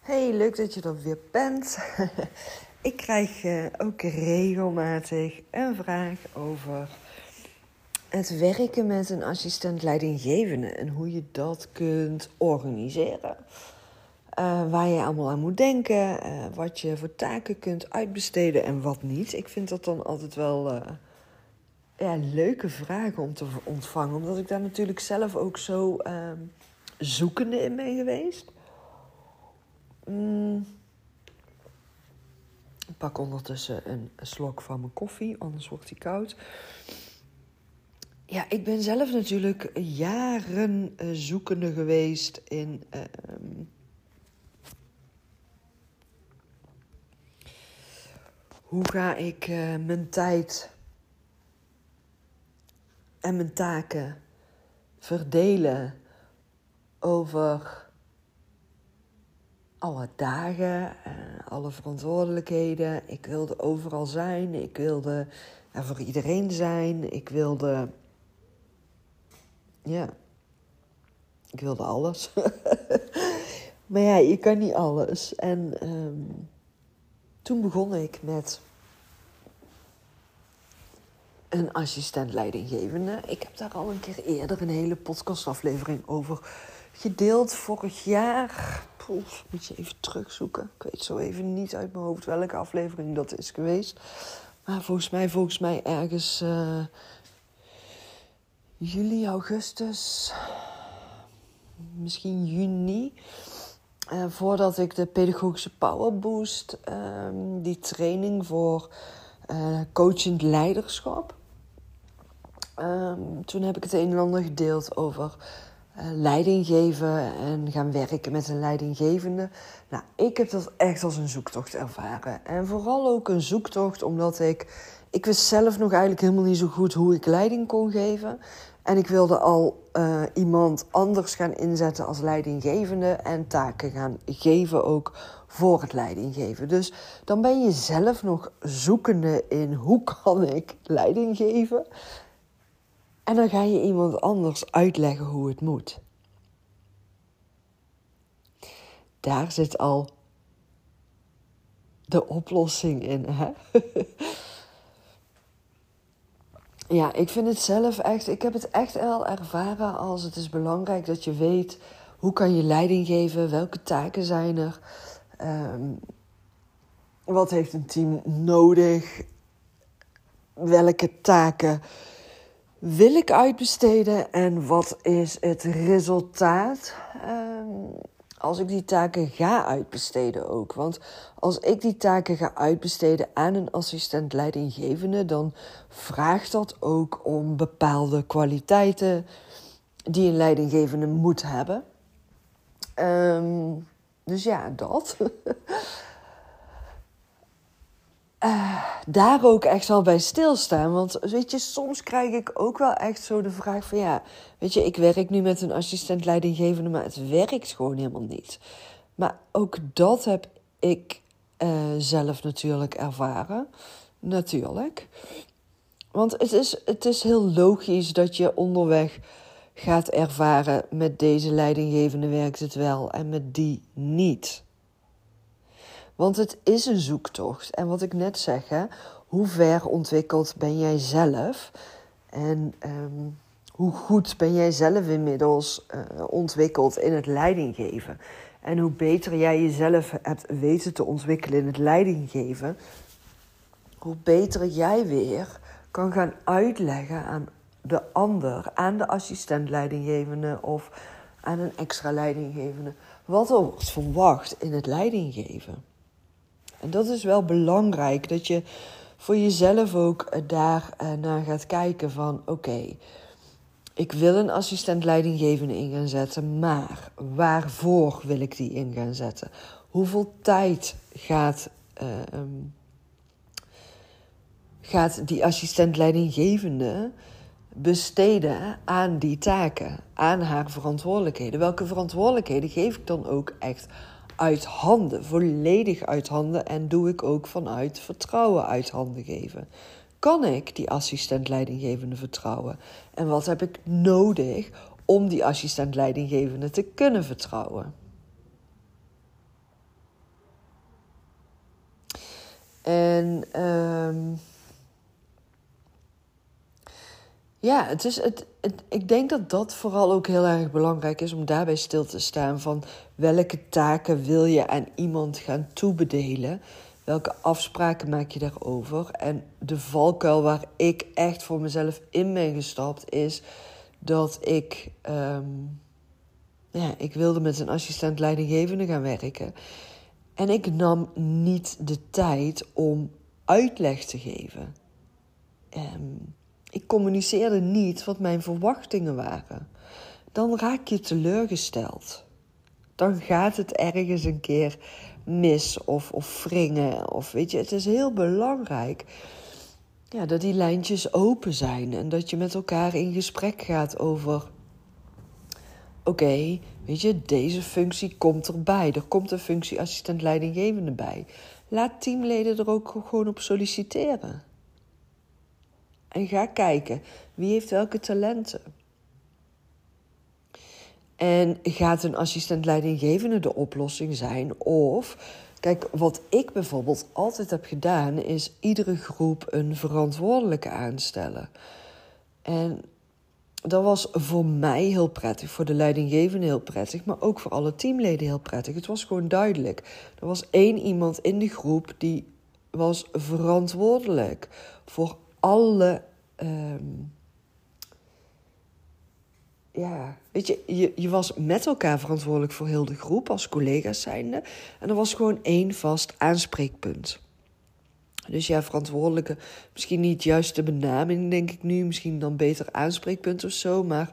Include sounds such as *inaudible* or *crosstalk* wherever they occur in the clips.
Hey, leuk dat je er weer bent. *laughs* Ik krijg uh, ook regelmatig een vraag over het werken met een assistent leidinggevende en hoe je dat kunt organiseren. Uh, waar je allemaal aan moet denken, uh, wat je voor taken kunt uitbesteden en wat niet. Ik vind dat dan altijd wel ja, leuke vragen om te ontvangen, omdat ik daar natuurlijk zelf ook zo ehm, zoekende in ben geweest. Mm. Ik pak ondertussen een slok van mijn koffie, anders wordt die koud. Ja, ik ben zelf natuurlijk jaren uh, zoekende geweest in. Uh, hoe ga ik uh, mijn tijd en mijn taken verdelen over alle dagen, alle verantwoordelijkheden. Ik wilde overal zijn. Ik wilde er voor iedereen zijn. Ik wilde ja. Ik wilde alles. *laughs* maar ja, je kan niet alles. En um, toen begon ik met een assistent leidinggevende. Ik heb daar al een keer eerder een hele podcastaflevering over gedeeld. Vorig jaar. Poef, moet je even terugzoeken. Ik weet zo even niet uit mijn hoofd welke aflevering dat is geweest. Maar volgens mij, volgens mij ergens uh, juli, augustus, misschien juni. Uh, voordat ik de pedagogische Power Boost, um, die training voor uh, coachend leiderschap. Um, toen heb ik het een en ander gedeeld over leiding geven en gaan werken met een leidinggevende. Nou, ik heb dat echt als een zoektocht ervaren. En vooral ook een zoektocht omdat ik. Ik wist zelf nog eigenlijk helemaal niet zo goed hoe ik leiding kon geven. En ik wilde al uh, iemand anders gaan inzetten als leidinggevende en taken gaan geven ook voor het leidinggeven. Dus dan ben je zelf nog zoekende in hoe kan ik leiding geven. En dan ga je iemand anders uitleggen hoe het moet. Daar zit al de oplossing in. Hè? *laughs* ja, ik vind het zelf echt, ik heb het echt wel ervaren als het is belangrijk dat je weet hoe kan je leiding geven, welke taken zijn er, um, wat heeft een team nodig, welke taken wil ik uitbesteden en wat is het resultaat um, als ik die taken ga uitbesteden ook. Want als ik die taken ga uitbesteden aan een assistent leidinggevende, dan vraagt dat ook om bepaalde kwaliteiten die een leidinggevende moet hebben. Um, dus ja, dat. *laughs* uh, daar ook echt wel bij stilstaan. Want weet je, soms krijg ik ook wel echt zo de vraag van ja, weet je, ik werk nu met een assistent leidinggevende, maar het werkt gewoon helemaal niet. Maar ook dat heb ik uh, zelf natuurlijk ervaren. Natuurlijk. Want het is, het is heel logisch dat je onderweg gaat ervaren met deze leidinggevende werkt het wel en met die niet. Want het is een zoektocht. En wat ik net zeg, hè, hoe ver ontwikkeld ben jij zelf? En um, hoe goed ben jij zelf inmiddels uh, ontwikkeld in het leidinggeven? En hoe beter jij jezelf hebt weten te ontwikkelen in het leidinggeven, hoe beter jij weer kan gaan uitleggen aan de ander, aan de assistent leidinggevende of aan een extra leidinggevende, wat er wordt verwacht in het leidinggeven. En dat is wel belangrijk, dat je voor jezelf ook eh, daar uh, naar gaat kijken van oké, ik wil een assistent leidinggevende in gaan zetten, maar waarvoor wil ik die in gaan zetten? Hoeveel tijd gaat, uh, gaat die assistent leidinggevende besteden aan die taken, aan haar verantwoordelijkheden? Welke verantwoordelijkheden geef ik dan ook echt uit handen, volledig uit handen en doe ik ook vanuit vertrouwen uit handen geven. Kan ik die assistent leidinggevende vertrouwen? En wat heb ik nodig om die assistent leidinggevende te kunnen vertrouwen? En um, Ja, het is het, ik denk dat dat vooral ook heel erg belangrijk is om daarbij stil te staan van welke taken wil je aan iemand gaan toebedelen? Welke afspraken maak je daarover? En de valkuil waar ik echt voor mezelf in ben gestapt is dat ik, um, ja, ik wilde met een assistent leidinggevende gaan werken. En ik nam niet de tijd om uitleg te geven. Um, ik communiceerde niet wat mijn verwachtingen waren. Dan raak je teleurgesteld. Dan gaat het ergens een keer mis of, of wringen. Of weet je, het is heel belangrijk ja, dat die lijntjes open zijn. En dat je met elkaar in gesprek gaat over. Oké, weet je, deze functie komt erbij. Er komt een functie assistent leidinggevende bij. Laat teamleden er ook gewoon op solliciteren. En ga kijken wie heeft welke talenten. En gaat een assistent leidinggevende de oplossing zijn? Of, kijk, wat ik bijvoorbeeld altijd heb gedaan, is iedere groep een verantwoordelijke aanstellen. En dat was voor mij heel prettig, voor de leidinggevende heel prettig, maar ook voor alle teamleden heel prettig. Het was gewoon duidelijk. Er was één iemand in de groep die was verantwoordelijk voor alle. Um, ja, weet je, je, je was met elkaar verantwoordelijk voor heel de groep als collega's zijnde. En er was gewoon één vast aanspreekpunt. Dus ja, verantwoordelijke, misschien niet juist de benaming, denk ik nu. Misschien dan beter aanspreekpunt of zo. Maar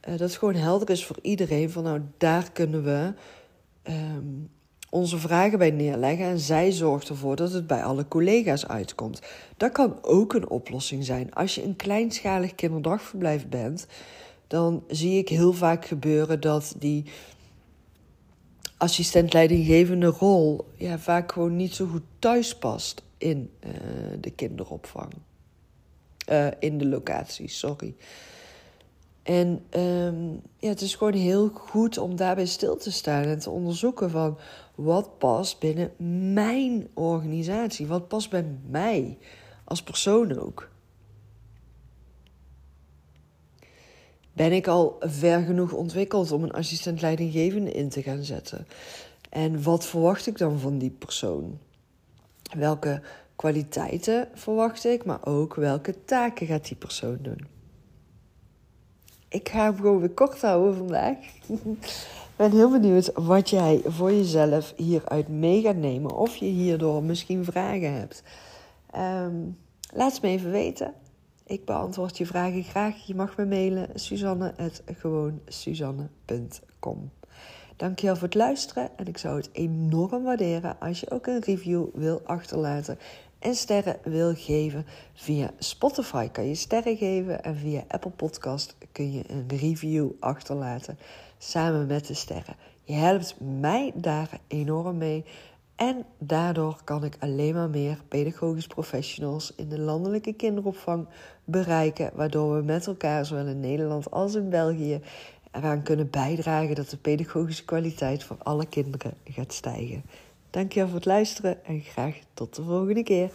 uh, dat het gewoon helder is voor iedereen van nou, daar kunnen we um, onze vragen bij neerleggen en zij zorgt ervoor dat het bij alle collega's uitkomt. Dat kan ook een oplossing zijn. Als je een kleinschalig kinderdagverblijf bent, dan zie ik heel vaak gebeuren dat die assistent-leidinggevende rol ja, vaak gewoon niet zo goed thuis past in uh, de kinderopvang. Uh, in de locatie, sorry. En ehm, ja, het is gewoon heel goed om daarbij stil te staan en te onderzoeken van wat past binnen mijn organisatie, wat past bij mij als persoon ook. Ben ik al ver genoeg ontwikkeld om een assistent leidinggevende in te gaan zetten? En wat verwacht ik dan van die persoon? Welke kwaliteiten verwacht ik, maar ook welke taken gaat die persoon doen? Ik ga hem gewoon weer kort houden vandaag. *laughs* Ik ben heel benieuwd wat jij voor jezelf hieruit mee gaat nemen. Of je hierdoor misschien vragen hebt. Um, laat het me even weten. Ik beantwoord je vragen graag. Je mag me mailen suzanne.gewoonsuzanne.com Dankjewel voor het luisteren en ik zou het enorm waarderen als je ook een review wil achterlaten en sterren wil geven. Via Spotify kan je sterren geven en via Apple Podcast kun je een review achterlaten samen met de sterren. Je helpt mij daar enorm mee. En daardoor kan ik alleen maar meer pedagogisch professionals in de landelijke kinderopvang bereiken, waardoor we met elkaar, zowel in Nederland als in België, eraan kunnen bijdragen dat de pedagogische kwaliteit voor alle kinderen gaat stijgen. Dankjewel voor het luisteren en graag tot de volgende keer.